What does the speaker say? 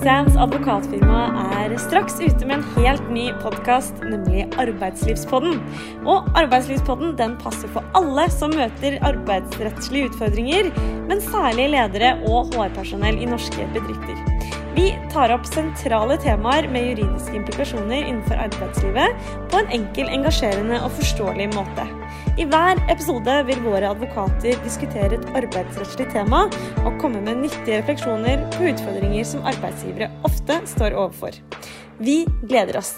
Sams advokatfirma er straks ute med en helt ny podkast, nemlig Arbeidslivspodden. Og Arbeidslivspodden den passer for alle som møter arbeidsrettslige utfordringer, men særlig ledere og HR-personell i norske bedrifter. Vi tar opp sentrale temaer med juridiske implikasjoner innenfor arbeidslivet på en enkel, engasjerende og forståelig måte. I hver episode vil våre advokater diskutere et arbeidsrettslig tema og komme med nyttige refleksjoner på utfordringer som arbeidsgivere ofte står overfor. Vi gleder oss!